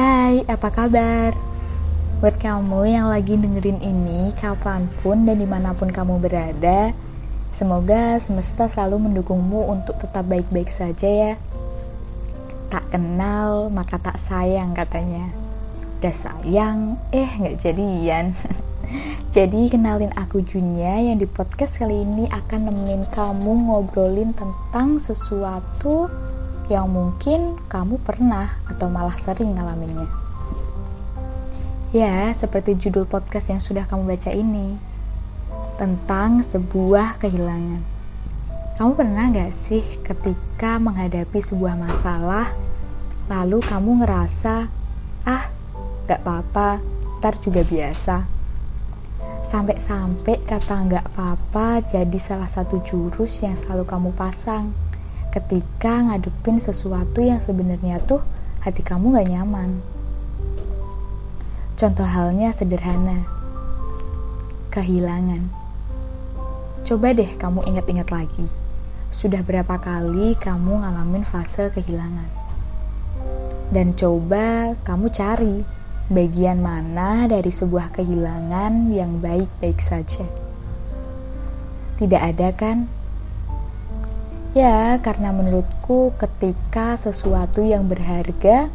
Hai, apa kabar? Buat kamu yang lagi dengerin ini kapan pun dan di mana pun kamu berada, semoga semesta selalu mendukungmu untuk tetap baik-baik saja ya. Tak kenal maka tak sayang katanya. Udah sayang, eh nggak jadian. Jadi kenalin aku Junya yang di podcast kali ini akan nemenin kamu ngobrolin tentang sesuatu yang mungkin kamu pernah atau malah sering ngalaminnya. Ya, seperti judul podcast yang sudah kamu baca ini, tentang sebuah kehilangan. Kamu pernah gak sih ketika menghadapi sebuah masalah, lalu kamu ngerasa, ah, gak apa-apa, ntar juga biasa. Sampai-sampai kata gak apa-apa jadi salah satu jurus yang selalu kamu pasang ketika ngadepin sesuatu yang sebenarnya tuh hati kamu gak nyaman. Contoh halnya sederhana. Kehilangan. Coba deh kamu ingat-ingat lagi. Sudah berapa kali kamu ngalamin fase kehilangan? Dan coba kamu cari bagian mana dari sebuah kehilangan yang baik-baik saja. Tidak ada kan? Ya, karena menurutku ketika sesuatu yang berharga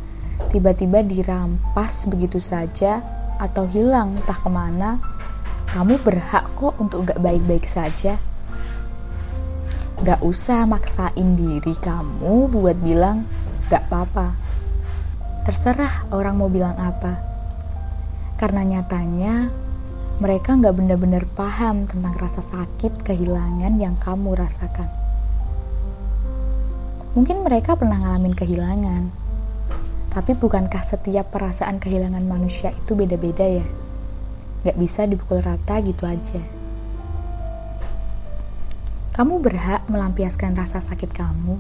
tiba-tiba dirampas begitu saja atau hilang entah ke mana, kamu berhak kok untuk gak baik-baik saja. Gak usah maksain diri kamu buat bilang gak apa-apa. Terserah orang mau bilang apa. Karena nyatanya mereka gak benar-benar paham tentang rasa sakit kehilangan yang kamu rasakan. Mungkin mereka pernah ngalamin kehilangan, tapi bukankah setiap perasaan kehilangan manusia itu beda-beda ya? Gak bisa dipukul rata gitu aja. Kamu berhak melampiaskan rasa sakit kamu.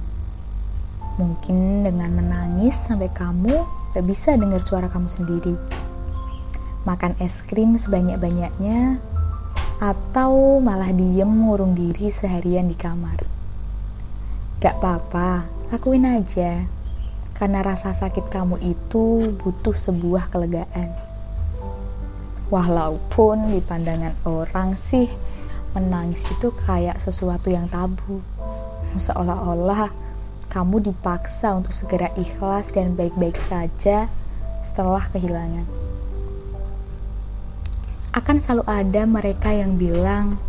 Mungkin dengan menangis sampai kamu gak bisa dengar suara kamu sendiri. Makan es krim sebanyak-banyaknya, atau malah diem ngurung diri seharian di kamar. Gak apa-apa, lakuin aja karena rasa sakit kamu itu butuh sebuah kelegaan. Walaupun di pandangan orang sih menangis itu kayak sesuatu yang tabu. Seolah-olah kamu dipaksa untuk segera ikhlas dan baik-baik saja setelah kehilangan. Akan selalu ada mereka yang bilang,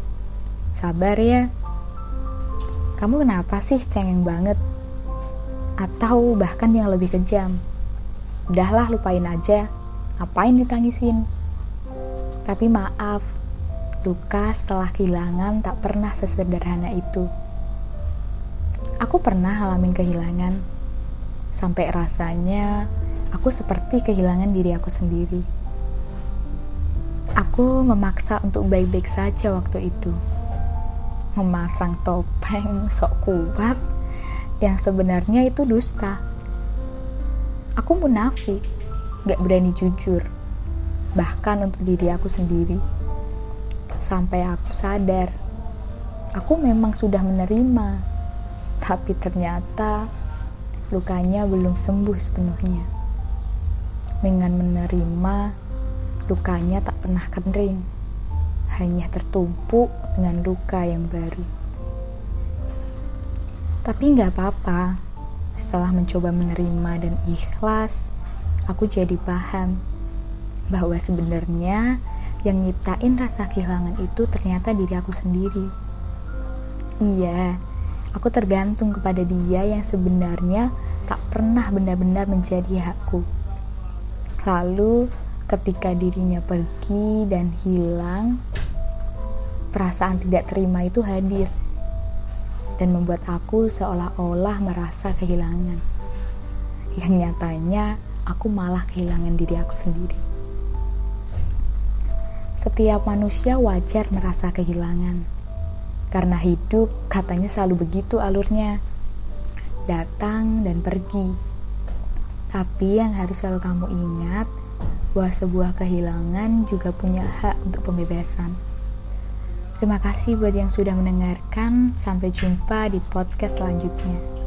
"Sabar ya. Kamu kenapa sih cengeng banget?" Atau bahkan yang lebih kejam. Udahlah lupain aja, ngapain ditangisin? Tapi maaf, luka setelah kehilangan tak pernah sesederhana itu. Aku pernah ngalamin kehilangan, sampai rasanya aku seperti kehilangan diri aku sendiri. Aku memaksa untuk baik-baik saja waktu itu. Memasang topeng sok kuat yang sebenarnya itu dusta. Aku munafik, gak berani jujur, bahkan untuk diri aku sendiri. Sampai aku sadar, aku memang sudah menerima, tapi ternyata lukanya belum sembuh sepenuhnya. Dengan menerima, lukanya tak pernah kering, hanya tertumpuk dengan luka yang baru. Tapi nggak apa-apa. Setelah mencoba menerima dan ikhlas, aku jadi paham bahwa sebenarnya yang nyiptain rasa kehilangan itu ternyata diri aku sendiri. Iya, aku tergantung kepada dia yang sebenarnya tak pernah benar-benar menjadi hakku. Lalu, ketika dirinya pergi dan hilang, perasaan tidak terima itu hadir dan membuat aku seolah-olah merasa kehilangan. Yang nyatanya aku malah kehilangan diri aku sendiri. Setiap manusia wajar merasa kehilangan. Karena hidup katanya selalu begitu alurnya. Datang dan pergi. Tapi yang harus selalu kamu ingat bahwa sebuah kehilangan juga punya hak untuk pembebasan. Terima kasih buat yang sudah mendengarkan. Sampai jumpa di podcast selanjutnya.